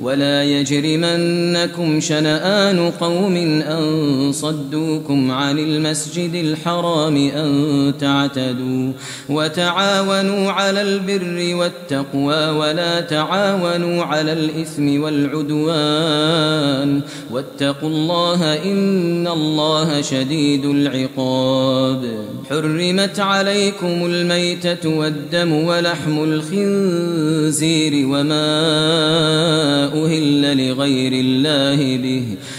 ولا يجرمنكم شنآن قوم أن صدوكم عن المسجد الحرام أن تعتدوا وتعاونوا على البر والتقوى ولا تعاونوا على الإثم والعدوان واتقوا الله إن الله شديد العقاب حرمت عليكم الميتة والدم ولحم الخنزير وما أهل لغير الله به.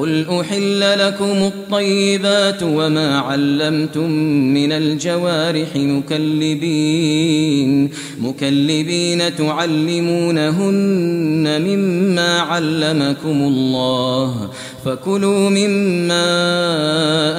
قل أحل لكم الطيبات وما علمتم من الجوارح مكلبين مكلبين تعلمونهن مما علمكم الله فكلوا مما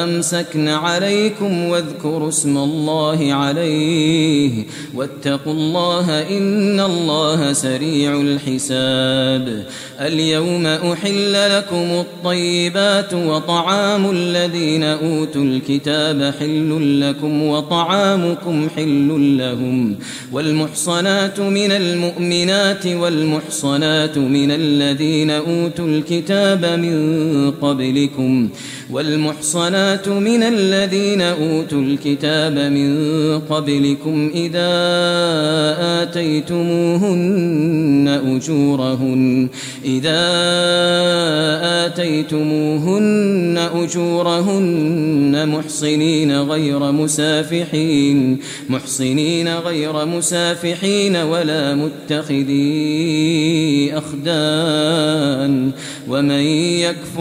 أمسكن عليكم واذكروا اسم الله عليه واتقوا الله إن الله سريع الحساب. اليوم أحل لكم الطيبات وطعام الذين أوتوا الكتاب حل لكم وطعامكم حل لهم والمحصنات من المؤمنات والمحصنات من الذين أوتوا الكتاب من قبلكم والمحصنات من الذين أوتوا الكتاب من قبلكم إذا آتيتموهن أجورهن إذا آتيتموهن أجورهن محصنين غير مسافحين محصنين غير مسافحين ولا متخذي أخدان ومن يكفر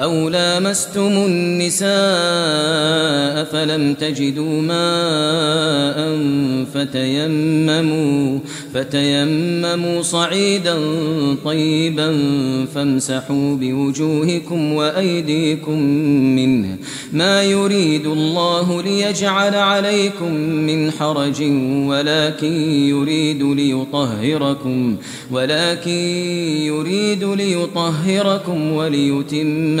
أو لامستم النساء فلم تجدوا ماء فتيمموا فتيمموا صعيدا طيبا فامسحوا بوجوهكم وأيديكم منه. ما يريد الله ليجعل عليكم من حرج ولكن يريد ليطهركم ولكن يريد ليطهركم وليتم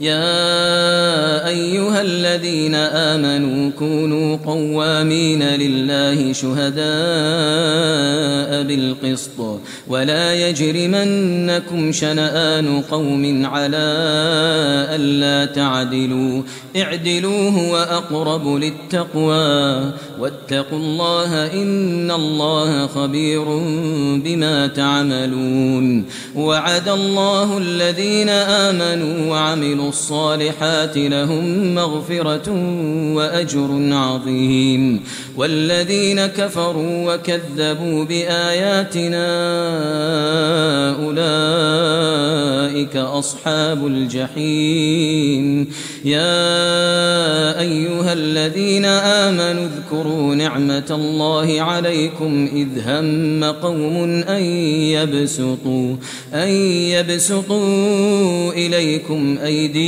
يا أيها الذين آمنوا كونوا قوامين لله شهداء بالقسط ولا يجرمنكم شنآن قوم على ألا تعدلوا. اعدلوا هو أقرب للتقوى. واتقوا الله إن الله خبير بما تعملون. وعد الله الذين آمنوا وعملوا الصالحات لهم مغفرة وأجر عظيم. والذين كفروا وكذبوا بآياتنا أولئك أصحاب الجحيم. يا أيها الذين آمنوا اذكروا نعمة الله عليكم إذ هم قوم أن يبسطوا, أن يبسطوا إليكم أيديهم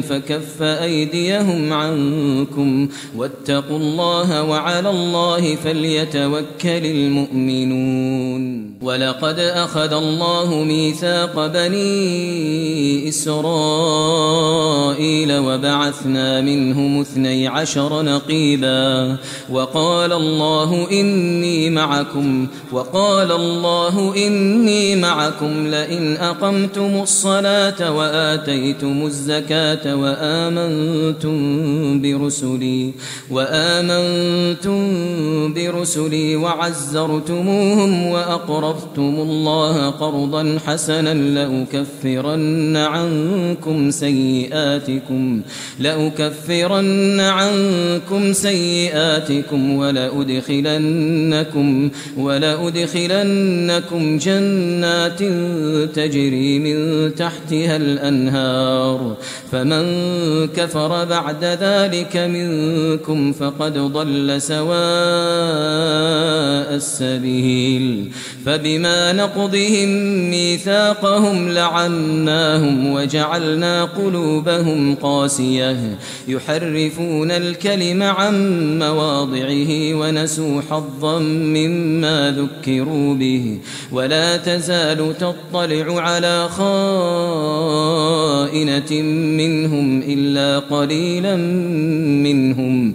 فكف أيديهم عنكم واتقوا الله وعلى الله فليتوكل المؤمنون. ولقد أخذ الله ميثاق بني إسرائيل وبعثنا منهم اثني عشر نقيبا. وقال الله إني معكم وقال الله إني معكم لئن أقمتم الصلاة وآتيتم الزكاة وآمنتم برسلي وآمنتم برسلي وعزرتموهم وأقرضتم الله قرضا حسنا لأكفرن عنكم سيئاتكم لأكفرن عنكم سيئاتكم ولأدخلنكم ولأدخلنكم جنات تجري من تحتها الأنهار. فمن كفر بعد ذلك منكم فقد ضل سواء السبيل فبما نقضهم ميثاقهم لعناهم وجعلنا قلوبهم قاسية يحرفون الكلم عن مواضعه ونسوا حظا مما ذكروا به ولا تزال تطلع على خائنة منهم إلا قليلا منهم.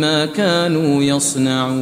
كانوا يصنعون.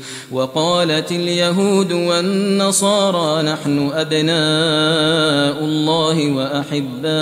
وقالت اليهود والنصارى نحن أبناء الله وأحباؤه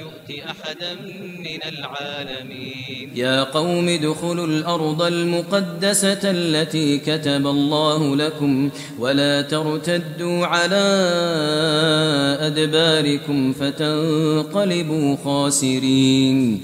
يؤت أحدا من العالمين. يا قوم ادخلوا الأرض المقدسة التي كتب الله لكم ولا ترتدوا على أدباركم فتنقلبوا خاسرين.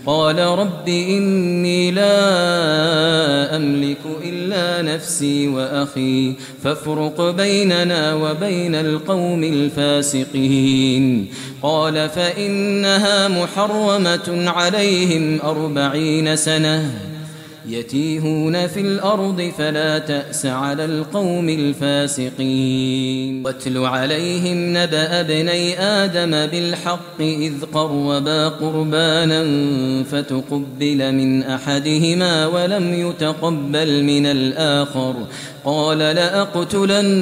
قال رب إني لا أملك إلا نفسي وأخي فافرق بيننا وبين القوم الفاسقين. قال فإنها محرمة عليهم أربعين سنة. يتيهون في الأرض فلا تأس على القوم الفاسقين. واتل عليهم نبأ ابني آدم بالحق إذ قربا قربانا فتقبل من أحدهما ولم يتقبل من الآخر. قال لأقتلنك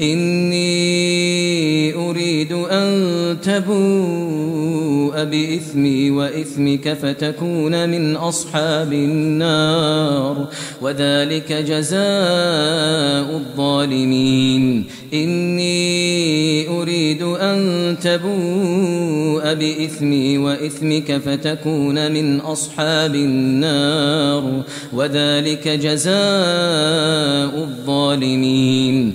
إني أريد أن تبوء بإثمي وإثمك فتكون من أصحاب النار وذلك جزاء الظالمين. إني أريد أن تبوء بإثمي وإثمك فتكون من أصحاب النار وذلك جزاء الظالمين.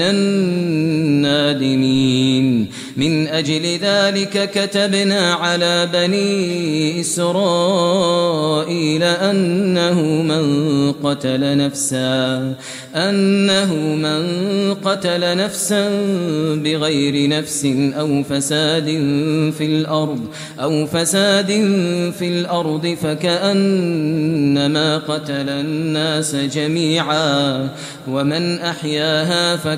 النادمين. من أجل ذلك كتبنا على بني إسرائيل أنه من قتل نفسا أنه من قتل نفسا بغير نفس أو فساد في الأرض أو فساد في الأرض فكأنما قتل الناس جميعا. ومن أحياها فكأنما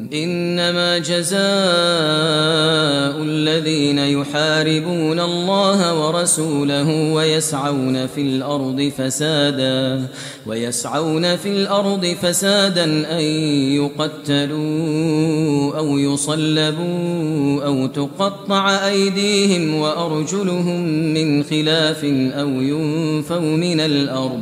إنما جزاء الذين يحاربون الله ورسوله ويسعون في الأرض فسادا ويسعون في الأرض فسادا أن يقتلوا أو يصلبوا أو تقطع أيديهم وأرجلهم من خلاف أو ينفوا من الأرض.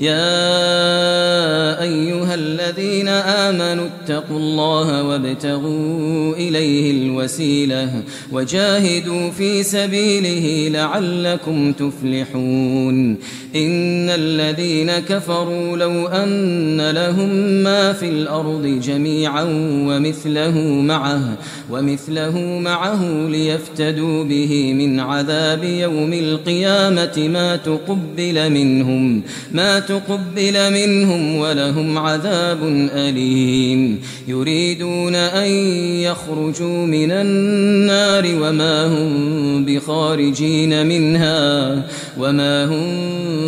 يا أيها الذين آمنوا اتقوا الله وابتغوا إليه الوسيلة وجاهدوا في سبيله لعلكم تفلحون. إن الذين كفروا لو أن لهم ما في الأرض جميعا ومثله معه ومثله معه ليفتدوا به من عذاب يوم القيامة. ما تقبل منهم ما تقبل منهم ولهم عذاب أليم. يريدون أن يخرجوا من النار وما هم بخارجين منها وما هم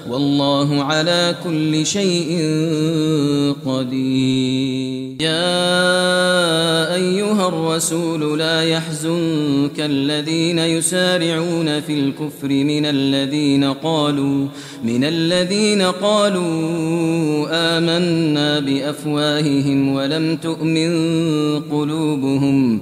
والله على كل شيء قدير. يا أيها الرسول لا يحزنك الذين يسارعون في الكفر من الذين قالوا من الذين قالوا آمنا بأفواههم ولم تؤمن قلوبهم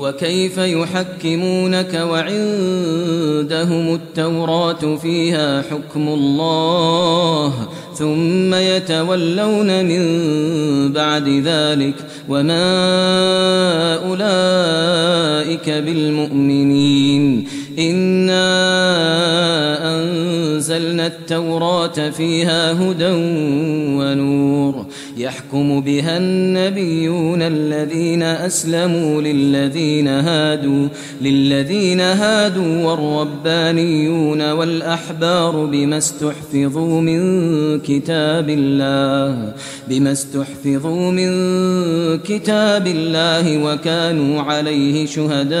وكيف يحكمونك وعندهم التوراة فيها حكم الله ثم يتولون من بعد ذلك وما أولئك بالمؤمنين إنا أنزلنا التوراة فيها هدى ونور. يحكم بها النبيون الذين أسلموا للذين هادوا للذين هادوا والربانيون والأحبار بما استحفظوا من كتاب الله بما استحفظوا من كتاب الله وكانوا عليه شهداء.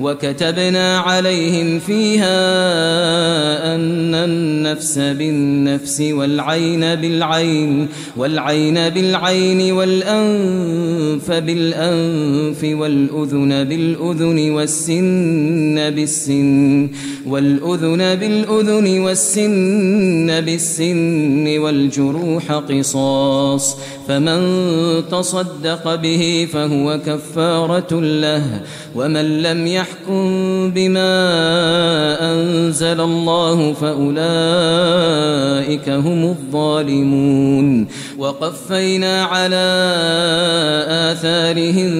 وكتبنا عليهم فيها أن النفس بالنفس والعين بالعين والعين بالعين والأنف بالأنف والأذن بالأذن والسن بالسن والأذن بالأذن والسن بالسن والجروح قصاص فمن تصدق به فهو كفارة له ومن لم يحكم بما أنزل الله فأولئك هم الظالمون. وقفينا على آثارهم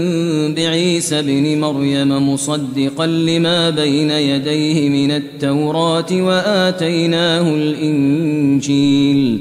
بعيسى بن مريم مصدقا لما بين يديه من التوراة وآتيناه الإنجيل.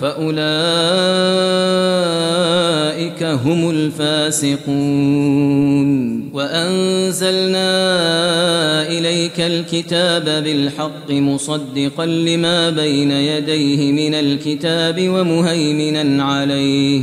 فأولئك هم الفاسقون. وأنزلنا إليك الكتاب بالحق مصدقا لما بين يديه من الكتاب ومهيمنا عليه.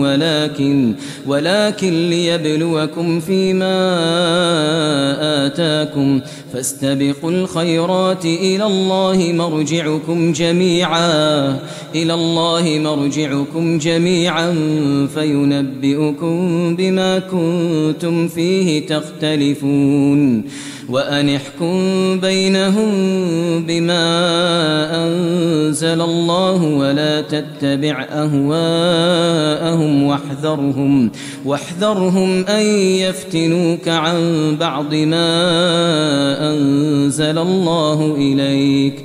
ولكن ولكن ليبلوكم فيما آتاكم فاستبقوا الخيرات إلى الله مرجعكم جميعا إلى الله مرجعكم جميعا فينبئكم بما كنتم فيه تختلفون. وأن احكم بينهم بما أنزل الله ولا تتبع أهواءهم واحذرهم واحذرهم أن يفتنوك عن بعض ما أنزل الله إليك.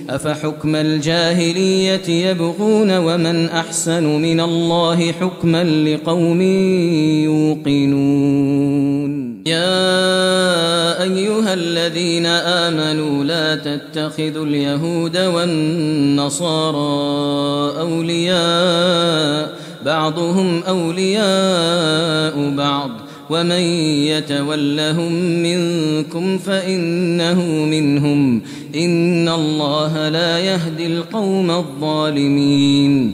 أفحكم الجاهلية يبغون ومن أحسن من الله حكما لقوم يوقنون؟ يا أيها الذين آمنوا لا تتخذوا اليهود والنصارى أولياء بعضهم أولياء بعض. ومن يتولهم منكم فإنه منهم إن الله لا يهدي القوم الظالمين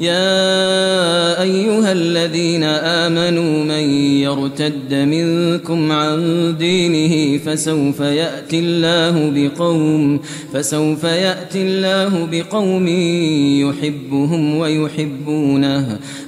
يا أيها الذين آمنوا من يرتد منكم عن دينه فسوف يأتي الله بقوم فسوف يأتي الله بقوم يحبهم ويحبونه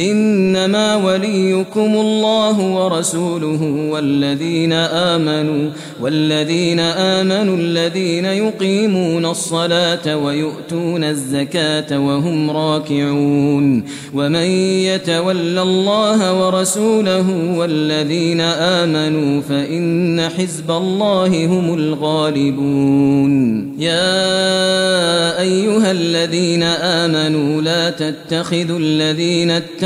إنما وليكم الله ورسوله والذين آمنوا والذين آمنوا الذين يقيمون الصلاة ويؤتون الزكاة وهم راكعون ومن يتول الله ورسوله والذين آمنوا فإن حزب الله هم الغالبون يا أيها الذين آمنوا لا تتخذوا الذين اتخذوا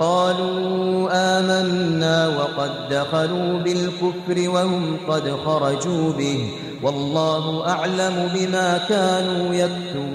قالوا آمنا وقد دخلوا بالكفر وهم قد خرجوا به. والله أعلم بما كانوا يكتمون.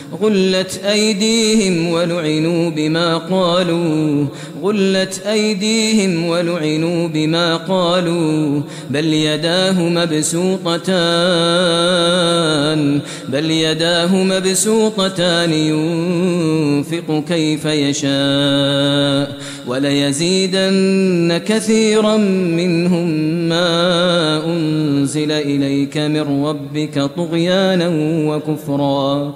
غلت أيديهم ولعنوا بما قالوا. غلت أيديهم ولعنوا بما قالوا. بل يداه مبسوطتان. بل يداه مبسوطتان. ينفق كيف يشاء. وليزيدن كثيرا منهم ما أنزل إليك من ربك طغيانا وكفرا.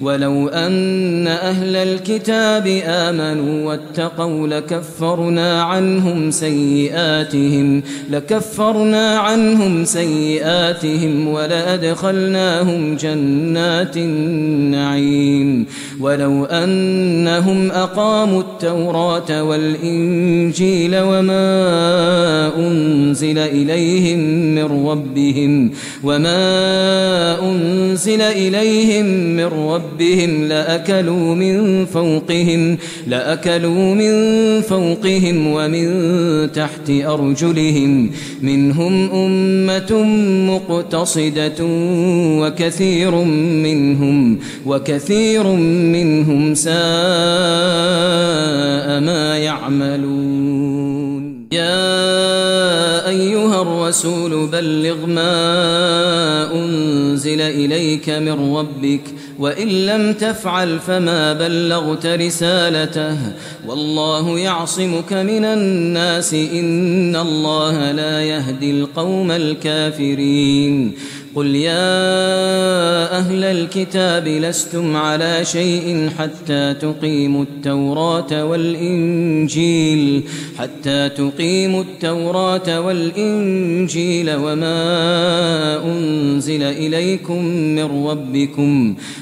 ولو أن أهل الكتاب آمنوا واتقوا لكفرنا عنهم سيئاتهم لكفرنا عنهم سيئاتهم ولأدخلناهم جنات النعيم ولو أنهم أقاموا التوراة والإنجيل وما أنزل إليهم من ربهم وما أنزل إليهم من ربهم ربهم لأكلوا من فوقهم لأكلوا من فوقهم ومن تحت أرجلهم. منهم أمة مقتصدة وكثير منهم وكثير منهم ساء ما يعملون. يا أيها الرسول بلغ ما أنزل إليك من ربك وإن لم تفعل فما بلغت رسالته والله يعصمك من الناس إن الله لا يهدي القوم الكافرين. قل يا أهل الكتاب لستم على شيء حتى تقيموا التوراة والإنجيل حتى تقيموا التوراة والإنجيل وما أنزل إليكم من ربكم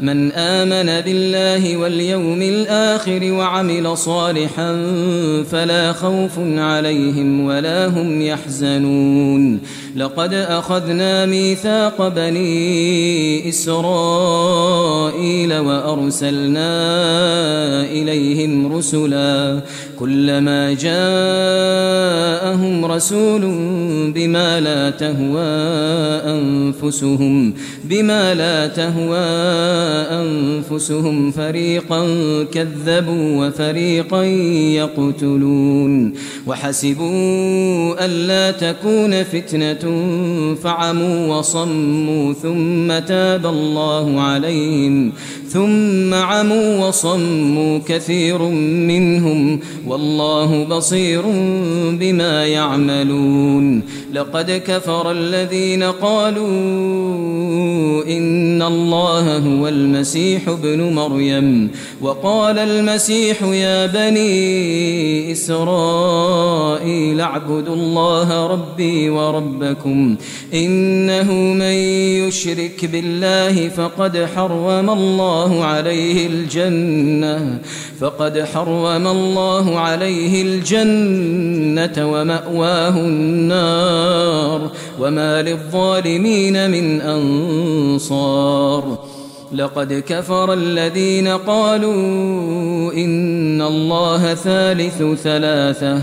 من آمن بالله واليوم الآخر وعمل صالحا فلا خوف عليهم ولا هم يحزنون. لقد أخذنا ميثاق بني إسرائيل وأرسلنا إليهم رسلا. كلما جاءهم رسول بما لا تهوى أنفسهم بما لا تهوى أنفسهم فريقا كذبوا وفريقا يقتلون وحسبوا ألا تكون فتنة فعموا وصموا ثم تاب الله عليهم ثم عموا وصموا كثير منهم والله بصير بما يعملون لقد كفر الذين قالوا إن الله هو المسيح ابن مريم وقال المسيح يا بني إسرائيل اعبدوا الله ربي وربكم إنه من يشرك بالله فقد حرم الله عليه الجنة فقد حرم الله عليه الجنة ومأواه النار وما للظالمين من أنصار. لقد كفر الذين قالوا إن الله ثالث ثلاثة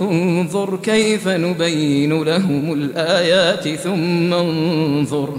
انظر كيف نبين لهم الآيات ثم انظر.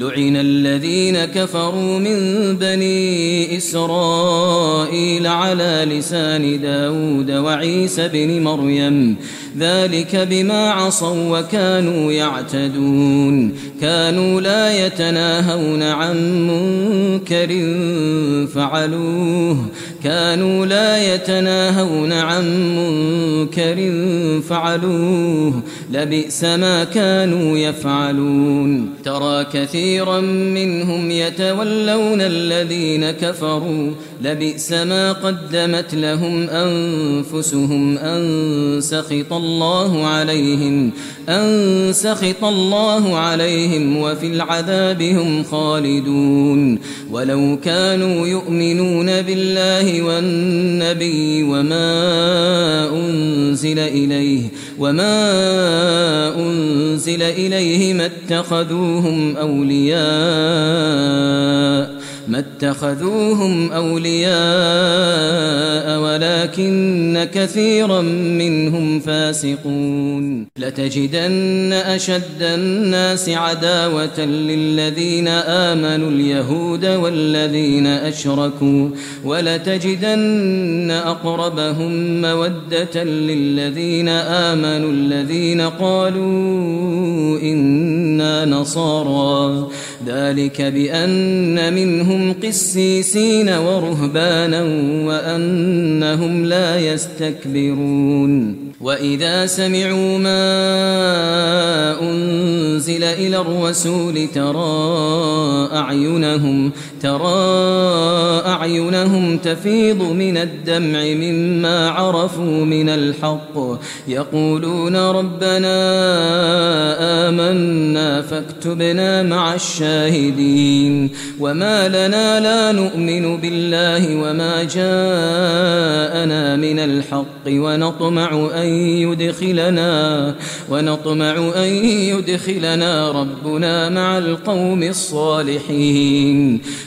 لعن الذين كفروا من بني إسرائيل على لسان داود وعيسى بن مريم ذلك بما عصوا وكانوا يعتدون. كانوا لا يتناهون عن منكر فعلوه. كانوا لا يتناهون عن منكر فعلوه. لبئس ما كانوا يفعلون. ترى كثيرا منهم يتولون الذين كفروا. لبئس ما قدمت لهم أنفسهم أن سخط الله عليهم أن سخط الله عليهم وفي العذاب هم خالدون. ولو كانوا يؤمنون بالله والنبي وما أنزل إليه وما أنزل إليه ما اتخذوهم أولياء. ما اتخذوهم أولياء ولكن كثيرا منهم فاسقون. لتجدن أشد الناس عداوة للذين آمنوا اليهود والذين أشركوا ولتجدن أقربهم مودة للذين آمنوا الذين قالوا إنا نصارى. ذلك بأن منهم قسيسين ورهبانا وأنهم لا يستكبرون. وإذا سمعوا ما أنزل إلى الرسول ترى أعينهم ترى أعينهم تفيض من الدمع مما عرفوا من الحق. يقولون ربنا آمنا فاكتبنا مع الشاهدين. وما لنا لا نؤمن بالله وما جاءنا من الحق. ونطمع أن يدخلنا ونطمع أن يدخلنا ربنا مع القوم الصالحين.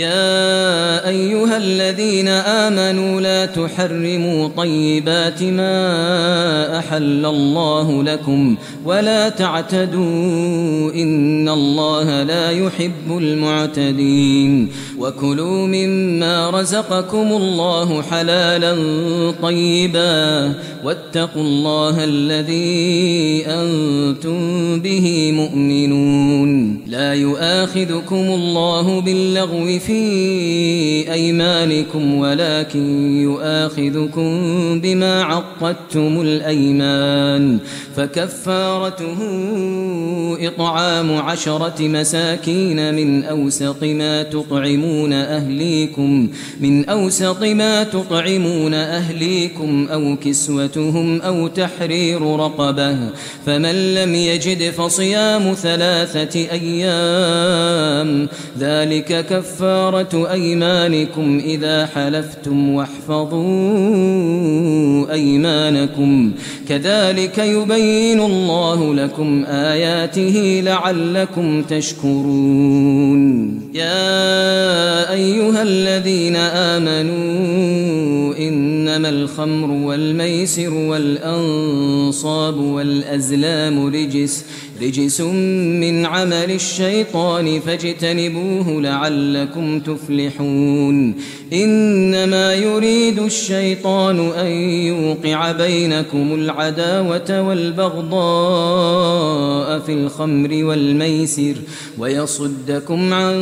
يا أيها الذين آمنوا لا تحرموا طيبات ما أحل الله لكم ولا تعتدوا إن الله لا يحب المعتدين وكلوا مما رزقكم الله حلالا طيبا واتقوا الله الذي أنتم به مؤمنون لا يؤاخذكم الله باللغو في أيمانكم ولكن يؤاخذكم بما عقدتم الأيمان فكفارته إطعام عشرة مساكين من أوسط ما تطعمون أهليكم من أوسط ما تطعمون أهليكم أو كسوتهم أو تحرير رقبة فمن لم يجد فصيام ثلاثة أيام ذلك كفارة أيمانكم إذا حلفتم واحفظوا أيمانكم. كذلك يبين الله لكم آياته لعلكم تشكرون. يا أيها الذين آمنوا إنما الخمر والميسر والأنصاب والأزلام رجس. رجس من عمل الشيطان فاجتنبوه لعلكم تفلحون. إنما يريد الشيطان أن يوقع بينكم العداوة والبغضاء في الخمر والميسر ويصدكم عن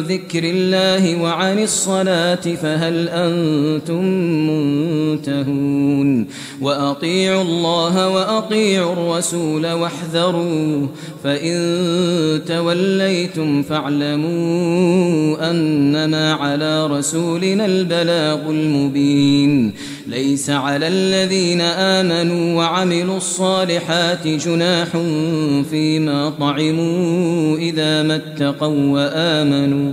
ذكر الله وعن الصلاة فهل أنتم منتهون؟ وأطيعوا الله وأطيعوا الرسول واحذروا فإن توليتم فاعلموا أنما على رسولنا البلاغ المبين. ليس على الذين آمنوا وعملوا الصالحات جناح فيما طعموا إذا ما اتقوا وآمنوا.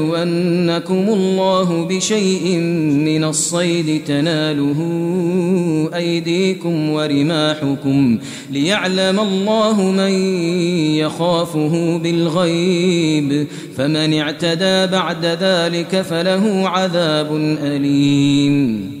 ليبلونكم الله بشيء من الصيد تناله أيديكم ورماحكم ليعلم الله من يخافه بالغيب فمن اعتدى بعد ذلك فله عذاب أليم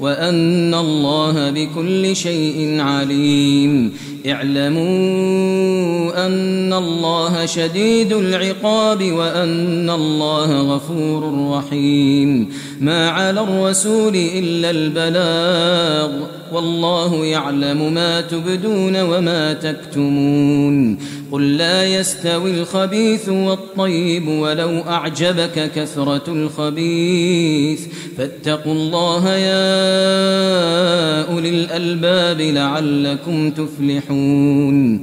وأن الله بكل شيء عليم. اعلموا أن الله شديد العقاب وأن الله غفور رحيم. ما على الرسول إلا البلاغ. والله يعلم ما تبدون وما تكتمون. قل لا يستوي الخبيث والطيب ولو أعجبك كثرة الخبيث. فاتقوا الله يا أولي الألباب لعلكم تفلحون.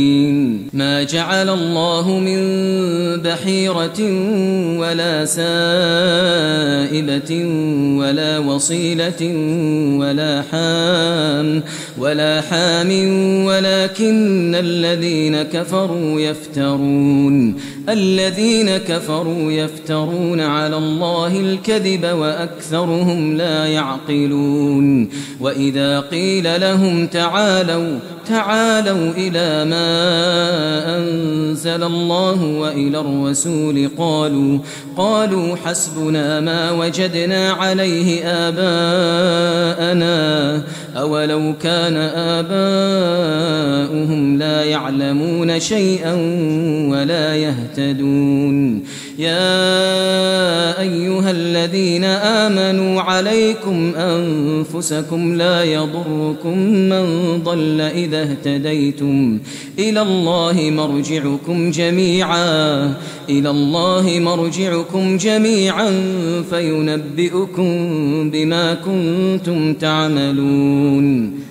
ما جعل الله من بحيرة ولا سائبة ولا وصيلة ولا حام ولا حام ولكن الذين كفروا يفترون. الذين كفروا يفترون على الله الكذب وأكثرهم لا يعقلون وإذا قيل لهم تعالوا تعالوا إلى ما أنزل الله وإلى الرسول قالوا قالوا حسبنا ما وجدنا عليه آباءنا أولو كان آباؤهم لا يعلمون شيئا ولا يهتدون يا أيها الذين آمنوا عليكم أنفسكم لا يضركم من ضل إذا اهتديتم. إلى الله مرجعكم جميعا. إلى الله مرجعكم جميعا فينبئكم بما كنتم تعملون.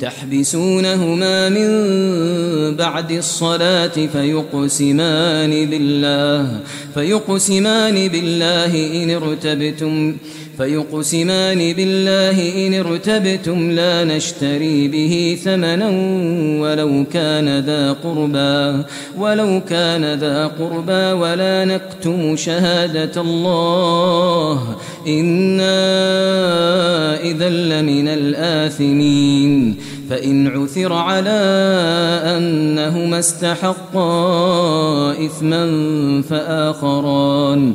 تحبسونهما من بعد الصلاة فيقسمان بالله فيقسمان بالله إن ارتبتم فيقسمان بالله إن ارتبتم لا نشتري به ثمنا ولو كان ذا قربا ولو كان ذا قربا ولا نكتم شهادة الله إنا إذا لمن الآثمين. فإن عثر على أنهما استحقا إثما فآخران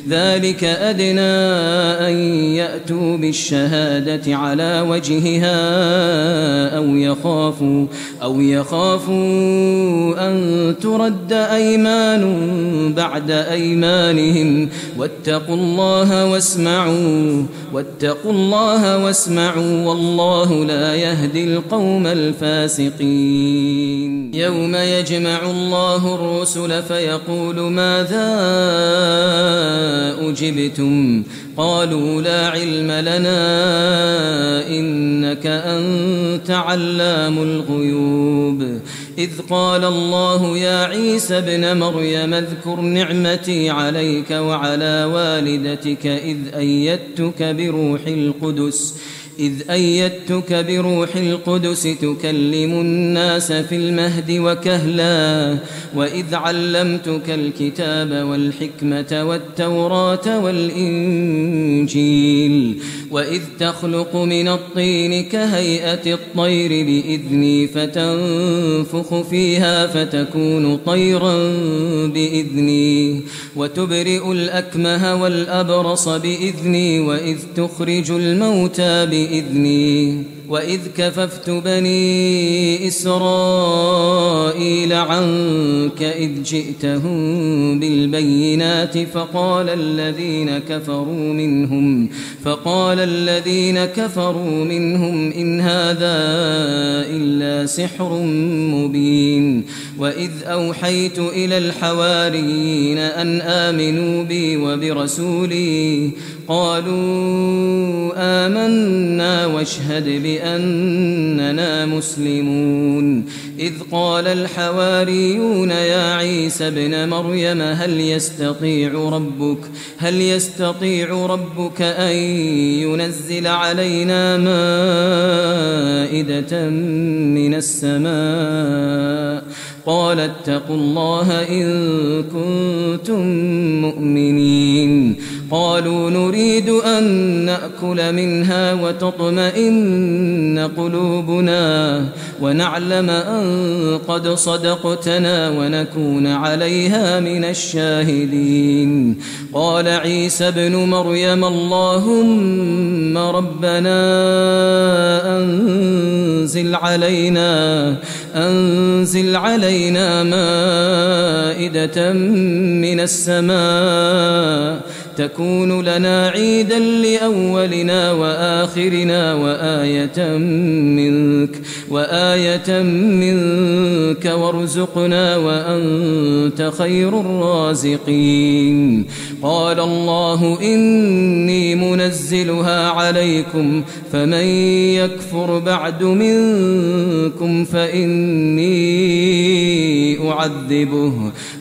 ذلك أدنى أن يأتوا بالشهادة على وجهها أو يخافوا أو يخافوا أن ترد أيمان بعد أيمانهم واتقوا الله واسمعوا واتقوا الله واسمعوا والله لا يهدي القوم الفاسقين. يوم يجمع الله الرسل فيقول ماذا أجبتم. قالوا لا علم لنا إنك أنت علام الغيوب. إذ قال الله يا عيسى ابن مريم اذكر نعمتي عليك وعلى والدتك إذ أيدتك بروح القدس. إذ أيدتك بروح القدس تكلم الناس في المهد وكهلا وإذ علمتك الكتاب والحكمة والتوراة والإنجيل وإذ تخلق من الطين كهيئة الطير بإذني فتنفخ فيها فتكون طيرا بإذني وتبرئ الأكمه والأبرص بإذني وإذ تخرج الموتى بإذني. بإذني. وإذ كففت بني إسرائيل عنك إذ جئتهم بالبينات فقال الذين كفروا منهم فقال الذين كفروا منهم إن هذا إلا سحر مبين وإذ أوحيت إلى الحواريين أن آمنوا بي وبرسولي قالوا آمنا واشهد بأننا مسلمون. إذ قال الحواريون يا عيسى ابن مريم هل يستطيع ربك هل يستطيع ربك أن ينزل علينا مائدة من السماء؟ قال اتقوا الله إن كنتم مؤمنين. قالوا نريد أن نأكل منها وتطمئن قلوبنا ونعلم أن قد صدقتنا ونكون عليها من الشاهدين. قال عيسى ابن مريم اللهم ربنا أنزل علينا أنزل علينا مائدة من السماء تكون لنا عيدا لأولنا وآخرنا وآية منك وآية منك وارزقنا وأنت خير الرازقين. قال الله إني منزلها عليكم فمن يكفر بعد منكم فإني أعذبه.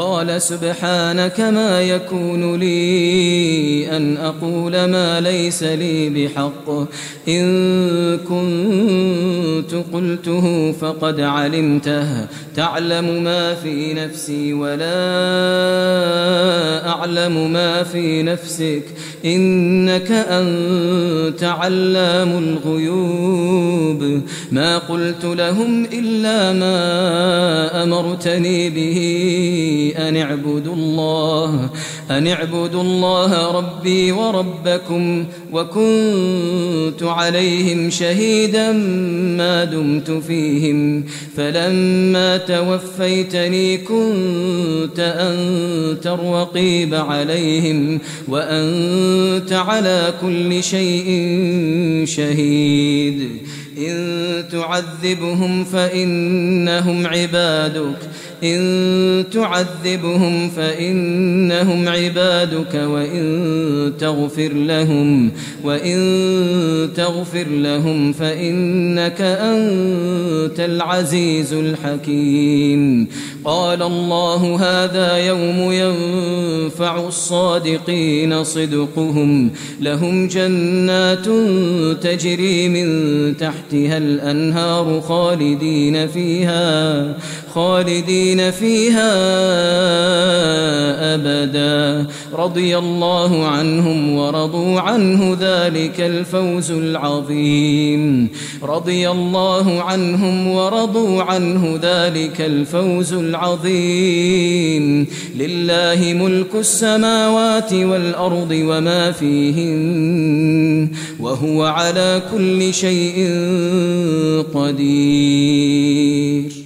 قال سبحانك ما يكون لي أن أقول ما ليس لي بحق. إن كنت قلته فقد علمته. تعلم ما في نفسي ولا أعلم ما في نفسك. إنك أنت علام الغيوب. ما قلت لهم إلا ما أمرتني به. أن اعبدوا الله أن اعبدوا الله ربي وربكم وكنت عليهم شهيدا ما دمت فيهم. فلما توفيتني كنت أنت الرقيب عليهم وأنت على كل شيء شهيد. إن تعذبهم فإنهم عبادك. إن تعذبهم فإنهم عبادك وإن تغفر لهم وإن تغفر لهم فإنك أنت العزيز الحكيم. قال الله هذا يوم ينفع الصادقين صدقهم لهم جنات تجري من تحتها الأنهار خالدين فيها. خالدين فيها أبدا. رضي الله عنهم ورضوا عنه ذلك الفوز العظيم. رضي الله عنهم ورضوا عنه ذلك الفوز العظيم. لله ملك السماوات والأرض وما فيهن وهو على كل شيء قدير.